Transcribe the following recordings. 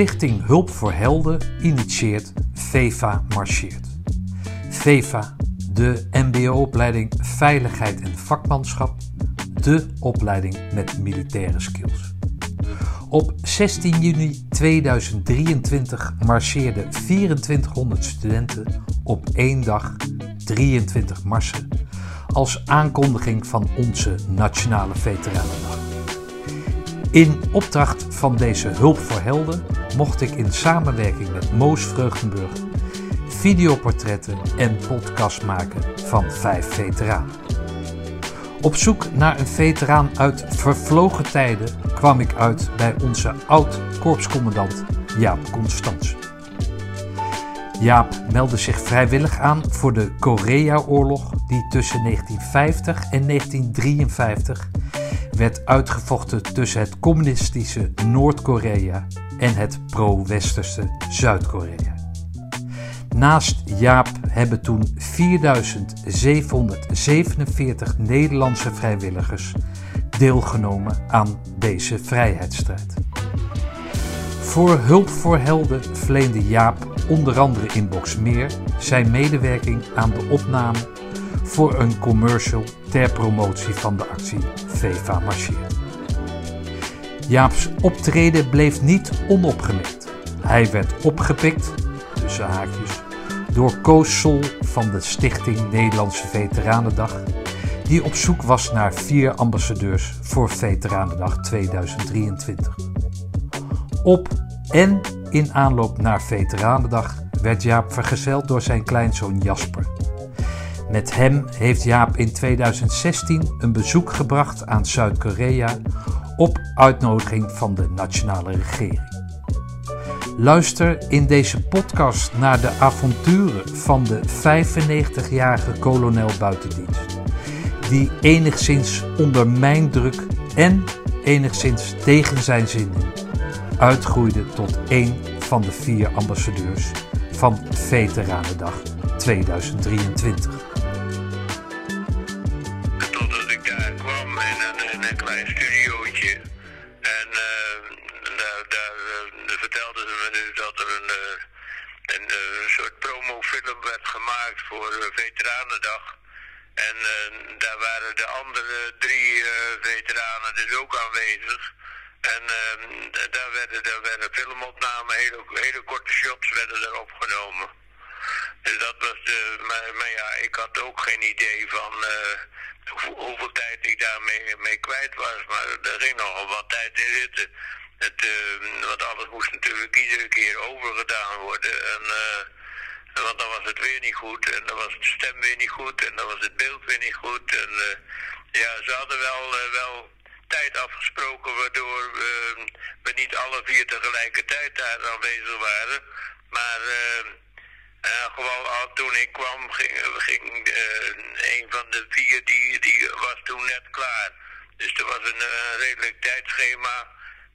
Stichting Hulp voor Helden initieert VEVA Marcheert. VEVA, de MBO-opleiding Veiligheid en Vakmanschap, de opleiding met militaire skills. Op 16 juni 2023 marcheerden 2400 studenten op één dag 23 marsen als aankondiging van onze Nationale Veteranendag. In opdracht van deze Hulp voor Helden mocht ik in samenwerking met Moos Vreugdenburg videoportretten en podcast maken van vijf veteranen. Op zoek naar een veteraan uit vervlogen tijden kwam ik uit bij onze oud-korpscommandant Jaap Constans. Jaap meldde zich vrijwillig aan voor de Korea-oorlog die tussen 1950 en 1953 werd uitgevochten tussen het communistische Noord-Korea en het pro-westerse Zuid-Korea. Naast Jaap hebben toen 4747 Nederlandse vrijwilligers deelgenomen aan deze vrijheidsstrijd. Voor Hulp voor Helden verleende Jaap onder andere in Boxmeer zijn medewerking aan de opname voor een commercial ter promotie van de actie VEVA Marcheert. Jaaps optreden bleef niet onopgemerkt. Hij werd opgepikt, tussen haakjes, door Koos Sol van de Stichting Nederlandse Veteranendag, die op zoek was naar vier ambassadeurs voor Veteranendag 2023. Op en in aanloop naar Veteranendag werd Jaap vergezeld door zijn kleinzoon Jasper. Met hem heeft Jaap in 2016 een bezoek gebracht aan Zuid-Korea op uitnodiging van de nationale regering. Luister in deze podcast naar de avonturen van de 95-jarige kolonel buitendienst, die enigszins onder mijn druk en enigszins tegen zijn zin uitgroeide tot één van de vier ambassadeurs van Veteranendag 2023. Voor Veteranendag. En daar waren de andere drie veteranen dus ook aanwezig. En uh, daar, werden, daar werden filmopnamen, hele, hele korte shots werden er opgenomen. Dus dat was de, maar, maar ja, ik had ook geen idee van uh, hoe, hoeveel tijd ik daarmee mee kwijt was. Maar er ging nogal wat tijd in zitten. Het, uh, want alles moest natuurlijk iedere keer overgedaan worden. En, uh, want dan was het weer niet goed. En dan was de stem weer niet goed. En dan was het beeld weer niet goed. En ja, ze hadden wel, wel tijd afgesproken waardoor uh, we niet alle vier tegelijkertijd daar aanwezig waren. Maar uh, uh, gewoon al toen ik kwam ging, ging een van de vier die, die was toen net klaar. Dus er was een redelijk tijdschema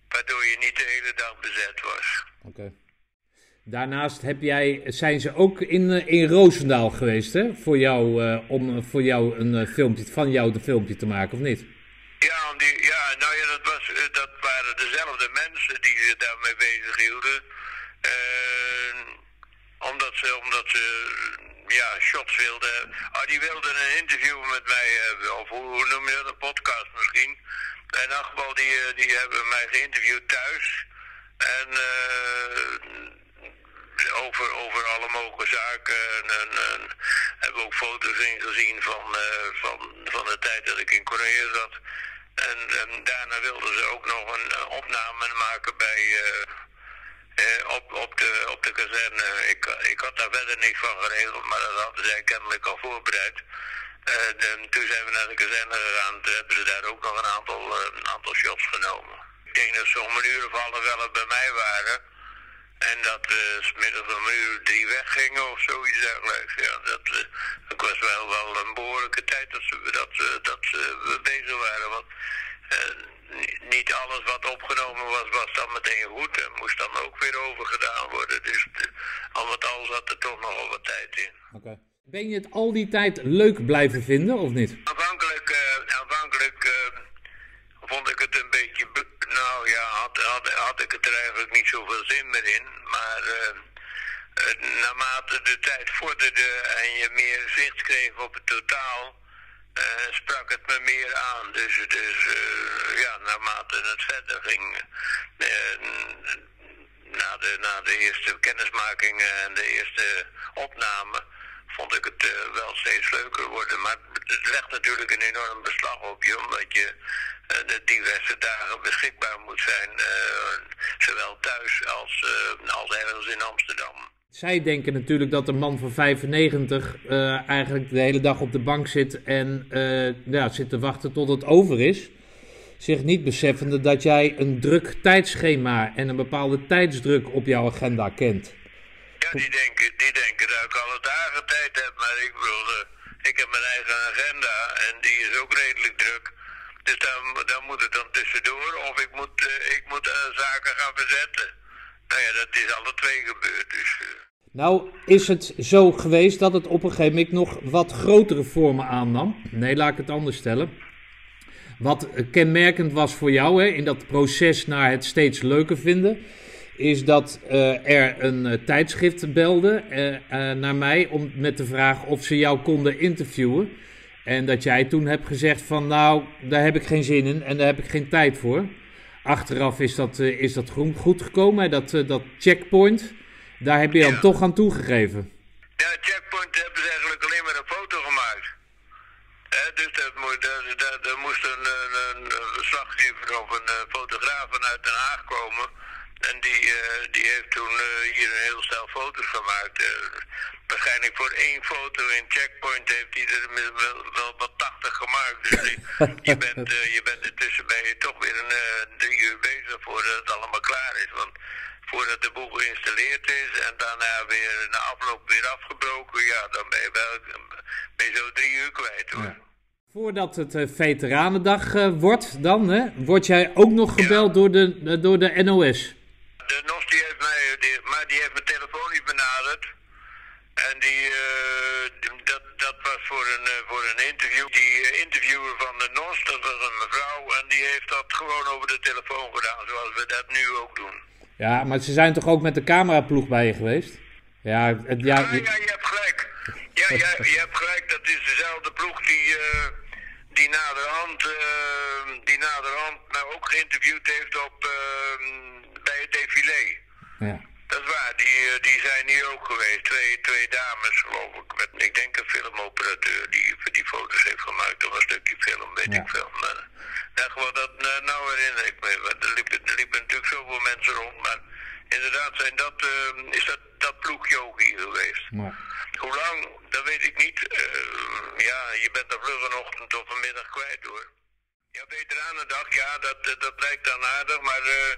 waardoor je niet de hele dag bezet was. Oké. Daarnaast heb jij, zijn ze ook in, in Roosendaal geweest, hè? Voor jou, om voor jou een filmpje, van jou een filmpje te maken, of niet? Ja, die, ja, nou ja, dat, was, dat waren dezelfde mensen die zich daarmee bezig hielden. Uh, omdat ze, omdat ze ja, shots wilden. Ah, die wilden een interview met mij hebben, of hoe, noem je dat, een podcast misschien. In elk geval, die, die hebben mij geïnterviewd thuis. En over, over alle mogelijke zaken. En, en, en hebben ook foto's ingezien van, uh, van, van de tijd dat ik in Korea zat. En, en, daarna wilden ze ook nog een opname maken bij, uh, uh, op, op, de, op de kazerne. Ik, ik had daar verder niks van geregeld, maar dat hadden zij kennelijk al voorbereid. En, toen zijn we naar de kazerne gegaan, toen hebben ze daar ook nog een aantal, een aantal shots genomen. Ik denk dat zo'n uur of half elf bij mij waren. En dat uh, smiddags om een uur drie weggingen of zoiets dergelijks. Ja, dat, uh, dat was wel, wel een behoorlijke tijd dat ze, dat, uh, dat ze bezig waren. Want niet alles wat opgenomen was, was dan meteen goed. En moest dan ook weer overgedaan worden. Dus al met al zat er toch nogal wat tijd in. Okay. Ben je het al die tijd leuk blijven vinden of niet? Aanvankelijk, aanvankelijk vond ik het een beetje Nou ja, had, had, had ik het er eigenlijk niet zoveel zin meer in. Maar uh, naarmate de tijd vorderde en je meer zicht kreeg op het totaal, uh, sprak het me meer aan. Dus, dus uh, ja, naarmate het verder ging, na, de, na de eerste kennismakingen en de eerste opname, vond ik het wel steeds leuker worden. Maar het legt natuurlijk een enorm beslag op je, omdat je de diverse dagen beschikbaar moet zijn, zowel thuis als, als ergens in Amsterdam. Zij denken natuurlijk dat een man van 95 uh, eigenlijk de hele dag op de bank zit en uh, ja, zit te wachten tot het over is. Zich niet beseffende dat jij een druk tijdschema en een bepaalde tijdsdruk op jouw agenda kent. Ja, die denken, die denken dat ik alle dagen tijd heb, maar ik bedoel, uh, ik heb mijn eigen agenda en die is ook redelijk druk. Dus dan, dan moet het dan tussendoor of ik moet, ik moet zaken gaan verzetten. Nou ja, dat is alle twee gebeurd. Dus. Nou, is het zo geweest dat het op een gegeven moment nog wat grotere vormen aannam? Nee, laat ik het anders stellen. Wat kenmerkend was voor jou hè, in dat proces naar het steeds leuker vinden, is dat uh, er een uh, tijdschrift belde naar mij om, met de vraag of ze jou konden interviewen. En dat jij toen hebt gezegd van nou, daar heb ik geen zin in en daar heb ik geen tijd voor. Achteraf is dat, is dat goed gekomen, dat, dat checkpoint. Daar heb je dan ja. toch aan toegegeven. Ja, checkpoint hebben ze eigenlijk alleen maar een foto gemaakt. He, dus dat, dat, dat, dat moest een, een, een verslaggever of een fotograaf vanuit Den Haag komen. En die, uh, die heeft toen hier een heel stel foto's gemaakt. waarschijnlijk voor één foto in checkpoint heeft hij er wel, wel wat 80 gemaakt. Dus die, je, bent, je bent intussen ben je toch weer een drie uur bezig voordat het allemaal klaar is. Want voordat de boel geïnstalleerd is en daarna weer na afloop weer afgebroken, ja, dan ben je, wel, ben je zo drie uur kwijt hoor. Ja. Voordat het uh, Veteranendag uh, wordt dan, hè, word jij ook nog gebeld ja. door, de, uh, door de NOS? De NOS die heeft mij, die, maar die heeft me telefonisch benaderd. En die, die, dat, dat was voor een, voor een interview. Die interviewer van de NOS, dat was een mevrouw, en die heeft dat gewoon over de telefoon gedaan, zoals we dat nu ook doen. Ja, maar ze zijn toch ook met de cameraploeg bij je geweest? Ja, het, ja, ja, ja, je hebt gelijk. Ja, ja, je hebt gelijk. Dat is dezelfde ploeg die, uh, die naderhand, uh, die naderhand nou ook geïnterviewd heeft op, uh, het défilé. Ja. Dat is waar, die, die zijn hier ook geweest. Twee, twee dames, geloof ik. Met, ik denk een filmoperateur die die foto's heeft gemaakt. Of een stukje film, weet ja. ik veel. Maar, nou, gewoon dat, nou herinner ik me. Er liepen, er liepen natuurlijk zoveel mensen rond, maar inderdaad zijn dat, uh, is dat, dat ploegje ook hier geweest. Ja. Hoe lang, dat weet ik niet. Uh, ja, je bent er vlug een ochtend of een middag kwijt hoor. Ja, Veteranendag, ja, dat, dat lijkt dan aardig, maar uh,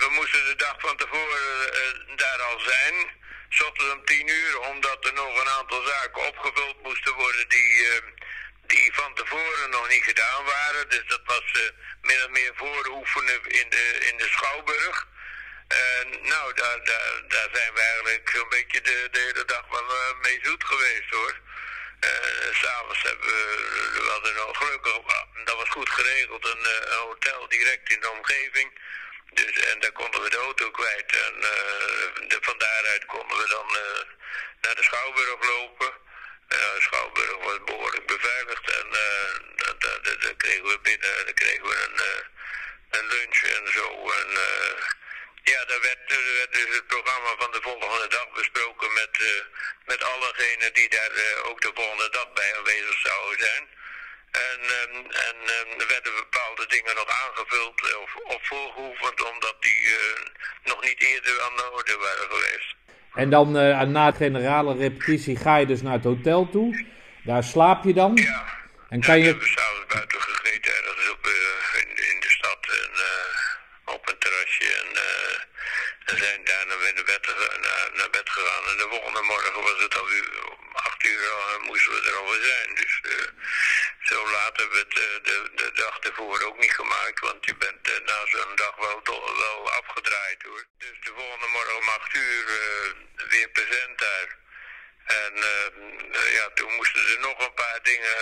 we moesten de dag van tevoren daar al zijn. S om tien uur, omdat er nog een aantal zaken opgevuld moesten worden die die van tevoren nog niet gedaan waren. Dus dat was uh, min of meer vooroefenen in de, in de Schouwburg. Nou, daar, daar, daar zijn we eigenlijk zo'n beetje de, de hele dag wel mee zoet geweest hoor. Uh, S'avonds hebben we, we hadden nog gelukkig, dat was goed geregeld, een, een, hotel direct in de omgeving. Dus, en daar konden we de auto kwijt en de, van daaruit konden we dan naar de Schouwburg lopen. Uh, Schouwburg was behoorlijk beveiligd en uh, dan kregen we binnen dan kregen we een, uh, een lunch en zo. En ja, daar werd, werd, dus het programma van de volgende dag besproken met, met allegenen die daar ook de volgende dag bij aanwezig zouden zijn. En, um, en um, er werden bepaalde dingen nog aangevuld of, of voorgeoefend omdat die nog niet eerder aan de orde waren geweest. En dan uh, na de generale repetitie ga je dus naar het hotel toe. Daar slaap je dan. Ja. En kan ja, je... We hebben s'avonds buiten gegeten ergens op, in, in, de stad. En, op een terrasje. En, en zijn daar naar, naar, bed, naar, naar, bed gegaan. En de volgende morgen was het al om acht moesten we er alweer zijn. Dus zo laat hebben we het de, de dag ervoor ook niet gemaakt. Want je bent na zo'n dag wel, wel afgedraaid hoor. Dus de volgende morgen om acht uur weer present daar. En ja, toen moesten er nog een paar dingen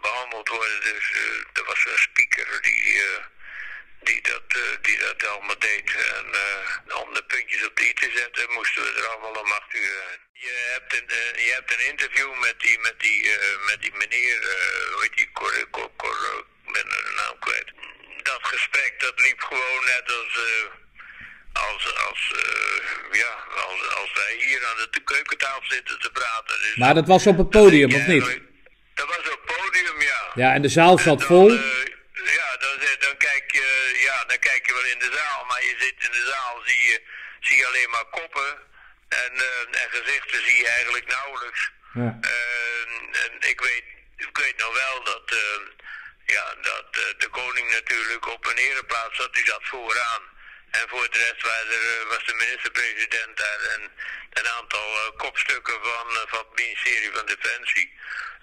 behandeld worden. Dus uh, er was een speaker die, uh, die dat, eh, die dat allemaal deed. En eh, om de puntjes op i te zetten, moesten we er allemaal om acht uur zijn. Hebt een, eh, je hebt een interview met die, met die, eh, met die meneer, eh, hoe heet die, Cor, Cor, Cor, ik ben de naam kwijt. Dat gesprek, dat liep gewoon net als... als, als, ja, als, als wij hier aan de keukentafel zitten te praten. Dus Maar dat was op het podium, of niet? Dat was op het podium, ja. Ja, en de zaal zat dan, vol. ja, dan, dan, kijk je, ja, dan kijk je wel in de zaal, maar je zit in de zaal, zie je, zie je alleen maar koppen. En, eh, en gezichten zie je eigenlijk nauwelijks. Ja. En, en ik, weet, ik weet nog wel dat, eh, ja, dat eh, de koning natuurlijk op een ereplaats zat, die zat vooraan. En voor de rest er, eh, was de minister-president daar en een aantal eh, kopstukken van, eh, van het ministerie van Defensie.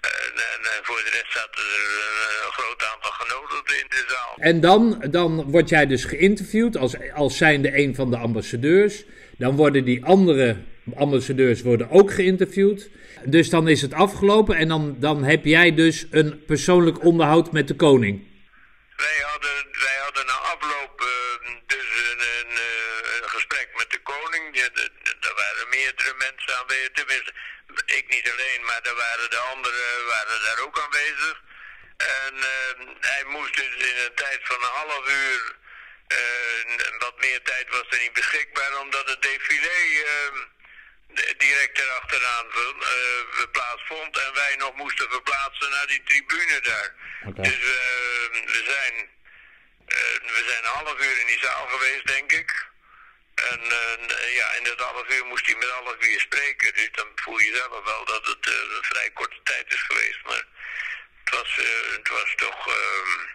En, en, en voor de rest zaten er een, een groot aantal genodigden in de zaal. En dan, dan word jij dus geïnterviewd als, als zijnde een van de ambassadeurs. Dan worden die andere ambassadeurs worden ook geïnterviewd. Dus dan is het afgelopen en dan, dan heb jij dus een persoonlijk onderhoud met de koning. Wij hadden, wij hadden na afloop eh, dus een, eh, een gesprek met de koning. De- Er waren meerdere mensen aanwezig. Tenminste, ik niet alleen, maar er waren de anderen waren daar ook aanwezig. En eh, hij moest dus in een tijd van een half uur, wat meer tijd was er niet beschikbaar, omdat het défilé eh, direct erachteraan uh, plaatsvond. En wij nog moesten verplaatsen naar die tribune daar. Dus eh, we zijn eh, we zijn een half uur in die zaal geweest, denk ik. En eh, ja, in dat half uur moest hij met alle vier spreken. Dus dan voel je zelf wel dat het eh, een vrij korte tijd is geweest. Maar het was, eh, het was toch. ehm,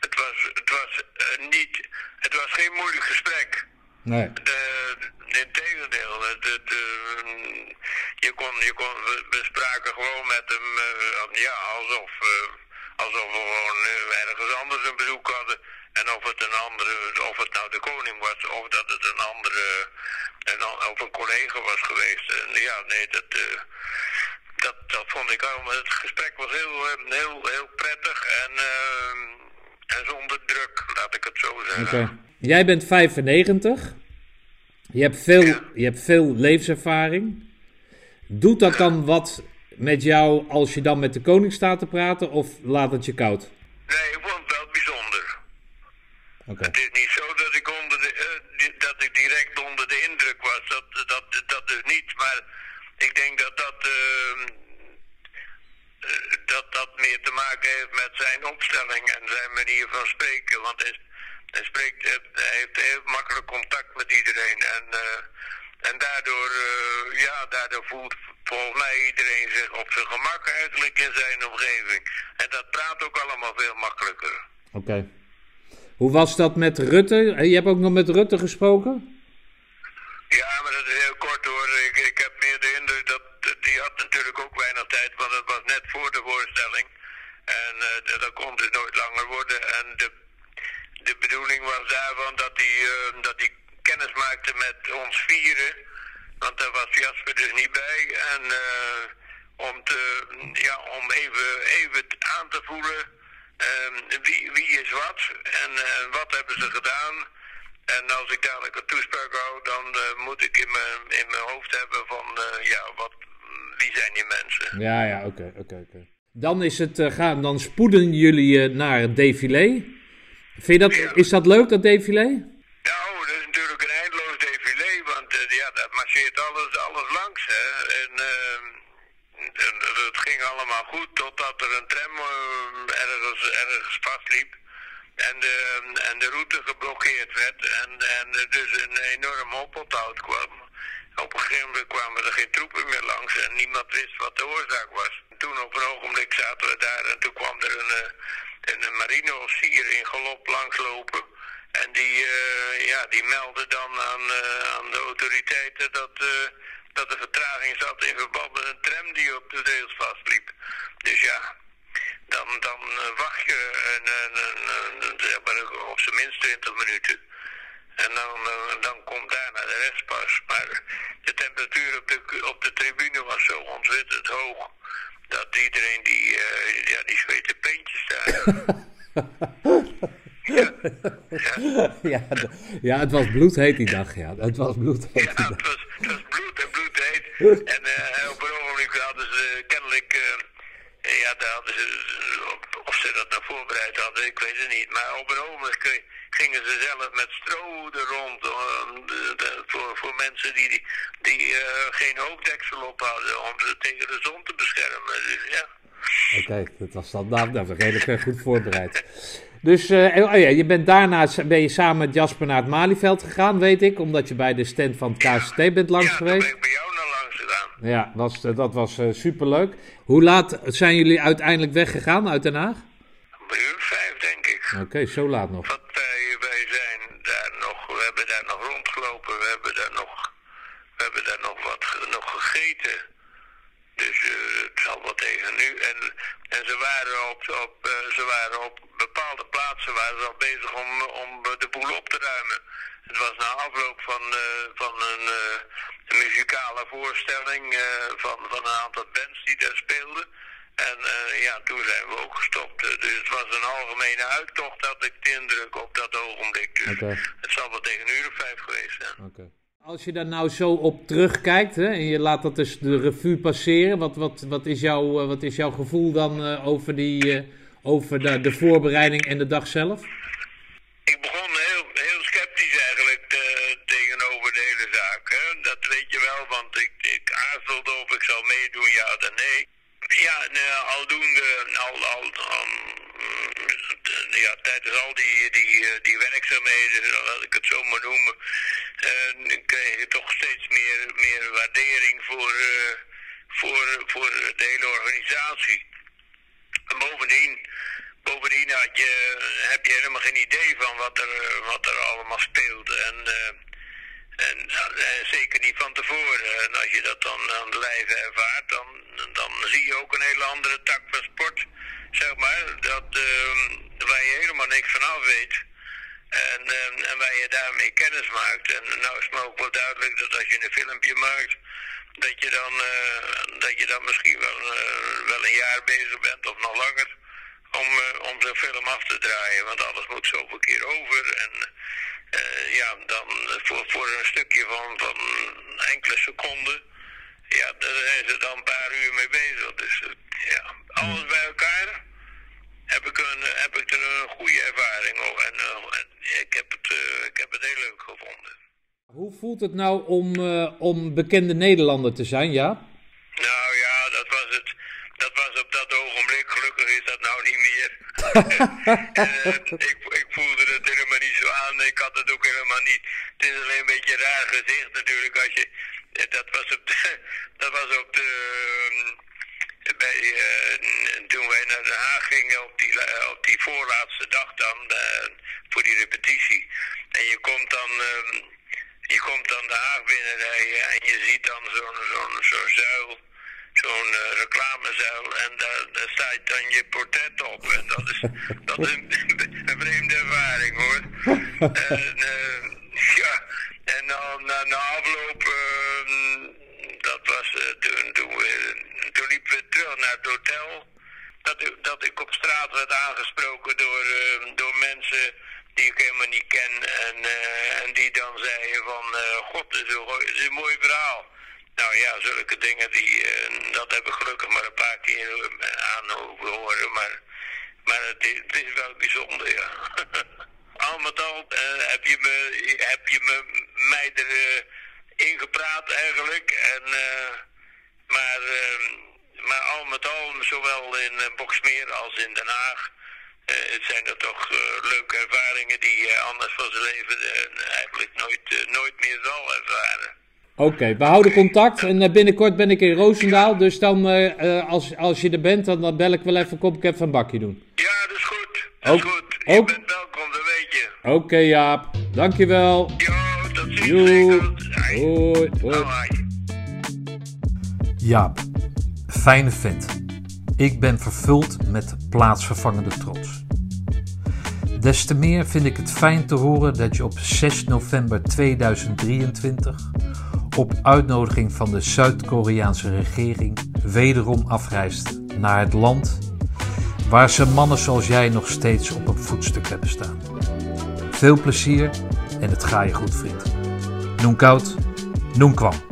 het was, het was eh, niet. Het was geen moeilijk gesprek. Nee. Uh, Integendeel, het, het, eh, je kon, je kon, we, spraken gewoon met hem, eh, ja, alsof, eh, alsof we gewoon eh, ergens anders een bezoek hadden. En of het een andere, of het nou de koning was, of dat het een andere, een, of een collega was geweest. En ja, nee, dat, eh, dat, dat vond ik allemaal. Het gesprek was heel, eh, heel, heel prettig en, eh, en zonder druk, laat ik het zo zeggen. Jij bent 95. Je hebt, veel, Ja. je hebt veel levenservaring. Doet dat dan wat met jou als je dan met de koning staat te praten of laat het je koud? Nee, ik vond het wel bijzonder. Het is niet zo dat ik, onder de, eh, dat ik direct onder de indruk was. Dat, dat, dat dus niet. Maar ik denk dat dat, eh, dat dat meer te maken heeft met zijn opstelling en zijn manier van spreken. Want hij, spreekt, hij heeft heel makkelijk contact met iedereen. En, eh, en daardoor, eh, ja, daardoor voelt volgens mij iedereen zich op zijn gemak eigenlijk in zijn omgeving. En dat praat ook allemaal veel makkelijker. Oké. Hoe was dat met Rutte? Eh, Je hebt ook nog met Rutte gesproken? Ja, maar dat is heel kort hoor. Ik, ik heb meer de indruk dat die had natuurlijk ook weinig tijd, want het was net voor de voorstelling. En eh, dat- dat kon dus nooit langer worden. En de, was daarvan dat hij eh, dat hij kennis maakte met ons vieren. Want daar was Jasper dus niet bij. En eh, om, te, ja, om even, even aan te voelen eh, wie, wie is wat en eh, wat hebben ze gedaan. En als ik dadelijk een toespraak hou, dan moet ik in mijn, in mijn hoofd hebben van, ja, wat, wie zijn die mensen? Ja, ja, oké, oké, oké. Dan is het gaan, dan spoeden jullie naar het défilé. Vind je dat, is dat leuk, dat défilé? Nou, dat is natuurlijk een eindeloos défilé, want eh, ja, dat marcheert alles, alles langs. Hè. En, eh, en het ging allemaal goed totdat er een tram eh, ergens, ergens vastliep. En de, en de route geblokkeerd werd en, en er dus een enorm oponthoud kwam. Op een gegeven moment kwamen er geen troepen meer langs en niemand wist wat de oorzaak was. Toen op een ogenblik zaten we daar en toen kwam er een, eh, een, een marineofficier in galop langslopen. En die, eh, ja, die meldde dan aan, eh, aan de autoriteiten dat, eh, dat er vertraging zat in verband met een tram die op de rails vastliep. Dus ja, dan, dan wacht je een, een, een, op zijn minst 20 minuten. En dan, eh, dan komt daarna de rest pas. Maar de temperatuur op de, op de tribune was zo ontzettend hoog. Dat iedereen die, eh, ja, die zweette peentjes daar. ja. ja, ja, het was bloedheet die dag, ja. Het was bloedheet Ja, het was, het was bloed en bloedheet. En eh, op een ogenblik hadden ze kennelijk, eh, ja, daar hadden ze, of- ze dat nou voorbereid hadden, ik weet het niet. Maar op een ogenblik gingen ze zelf met stro er rond eh, de- de- voor, voor mensen die, die, eh, geen hoofddeksel op hadden, om ze tegen de zon te beschermen. Dus ja. Oké, dat was dan nou, dat was redelijk eh, goed voorbereid. Dus oh ja, je bent daarna ben je samen met Jasper naar het Malieveld gegaan, weet ik, omdat je bij de stand van het KST bent langs ja, geweest. ben ik bij jou naar langs gegaan. Ja, was, dat was eh, superleuk. Hoe laat zijn jullie uiteindelijk weggegaan uit Den Haag? Een uur vijf, denk ik. Oké, zo laat nog wij, wij zijn daar nog, we hebben daar nog rondgelopen, we hebben daar nog, we hebben daar nog wat ge- nog gegeten. Dus eh, het zal wel tegen nu. En, en ze waren op, op, eh, ze waren op bepaalde plaatsen waren ze al bezig om, om de boel op te ruimen. Het was na afloop van, eh, van een, eh, een muzikale voorstelling eh, van, van een aantal bands die daar speelden. En eh, ja, toen zijn we ook gestopt. Eh, Dus het was een algemene uittocht, had ik de indruk op dat het zal wel tegen een uur of vijf geweest zijn. Oké. Als je daar nou zo op terugkijkt hè, en je laat dat dus de revue passeren, wat, wat, wat, is, jouw, eh, wat is jouw gevoel dan eh, over, die, eh, over de, de voorbereiding en de dag zelf? Ik begon heel, heel sceptisch eigenlijk eh, tegenover de hele zaak. Hè? Dat weet je wel, want ik, ik aarzelde of ik zou meedoen, ja of nee. Ja, en, eh, aldoende, al, al, al, mm, ja, tijdens al die, eh, werkzaamheden, laat ik het zo maar noemen, eh, kreeg je toch steeds meer, meer waardering voor, eh, voor, voor de hele organisatie. En bovendien, bovendien had je, heb je helemaal geen idee van wat er, wat er allemaal speelt. En, eh, en, en zeker niet van tevoren. En als je dat dan aan de lijve ervaart, dan, dan zie je ook een hele andere tak van sport. Zeg maar, dat, eh, waar je helemaal niks van af weet. En, eh, en waar je daarmee kennis maakt. En nou is me ook wel duidelijk dat als je een filmpje maakt, dat je dan, eh, dat je dan misschien wel, eh, wel een jaar bezig bent of nog langer om, eh, om zo'n film af te draaien. Want alles moet zoveel keer over. En ja, dan voor, voor een stukje van, van enkele seconden, ja, daar zijn ze dan een paar uur mee bezig. Dus ja, alles bij elkaar heb ik, een, heb ik er een goede ervaring eh, en ik, heb het, eh, ik heb het heel leuk gevonden. Hoe voelt het nou om, eh, om bekende Nederlander te zijn, ja? Nou ja, dat was het. Dat was op dat ogenblik. Gelukkig is dat nou niet meer. Eh, ik, ik voelde het helemaal niet zo aan. Ik had het ook helemaal niet. Het is alleen een beetje een raar gezicht natuurlijk als je. Dat was op de. Dat was op de. ehm, Bij, eh, n- toen wij naar Den Haag gingen op die, op die voorlaatste dag dan. Eh, voor die repetitie. En je komt dan. ehm, je komt dan de Haag binnenrijden en je ziet dan zo'n zo'n zo'n zuil, zo'n eh, reclamezuil en daar, daar staat dan je portret op. En dat is, dat is een, een vreemde ervaring hoor. En, eh, ja, en dan na, afloop, eh, dat was eh, toen, toen, we, toen liepen we terug naar het hotel. Dat, dat ik op straat werd aangesproken door, eh, door mensen die ik helemaal niet ken. En, eh, en die dan zeiden van, eh, god, dit is, een, is een mooi verhaal. Nou ja, zulke dingen, die, eh, dat heb ik gelukkig maar een paar keer aan horen. Maar, maar het, is, het is wel bijzonder, ja. al met al heb je me, heb je me, mij er eh, ingepraat eigenlijk. En, maar, eh, maar al met al, zowel in eh, Boksmeer als in Den Haag, eh, het zijn er toch eh, leuke ervaringen die je anders van zijn leven eigenlijk nooit, nooit meer zal ervaren. Oké, we houden contact en binnenkort ben ik in Roosendaal, dus dan eh, eh, als, als je er bent, dan, dan bel ik wel even, kom ik even een bakje doen. Ja, dat is goed. Dat is Ook- goed. Je ook- bent welkom, dat weet je. Oké Jaap, dankjewel. Jo, tot ziens. Hoi. Hoi. Jaap, fijne vent. Ik ben vervuld met plaatsvervangende trots. Des te meer vind ik het fijn te horen dat je op 6 november 2023 op uitnodiging van de Zuid-Koreaanse regering wederom afreist naar het land waar ze mannen zoals jij nog steeds op een voetstuk hebben staan. Veel plezier en het ga je goed, vriend. Noen koud, noen kwam.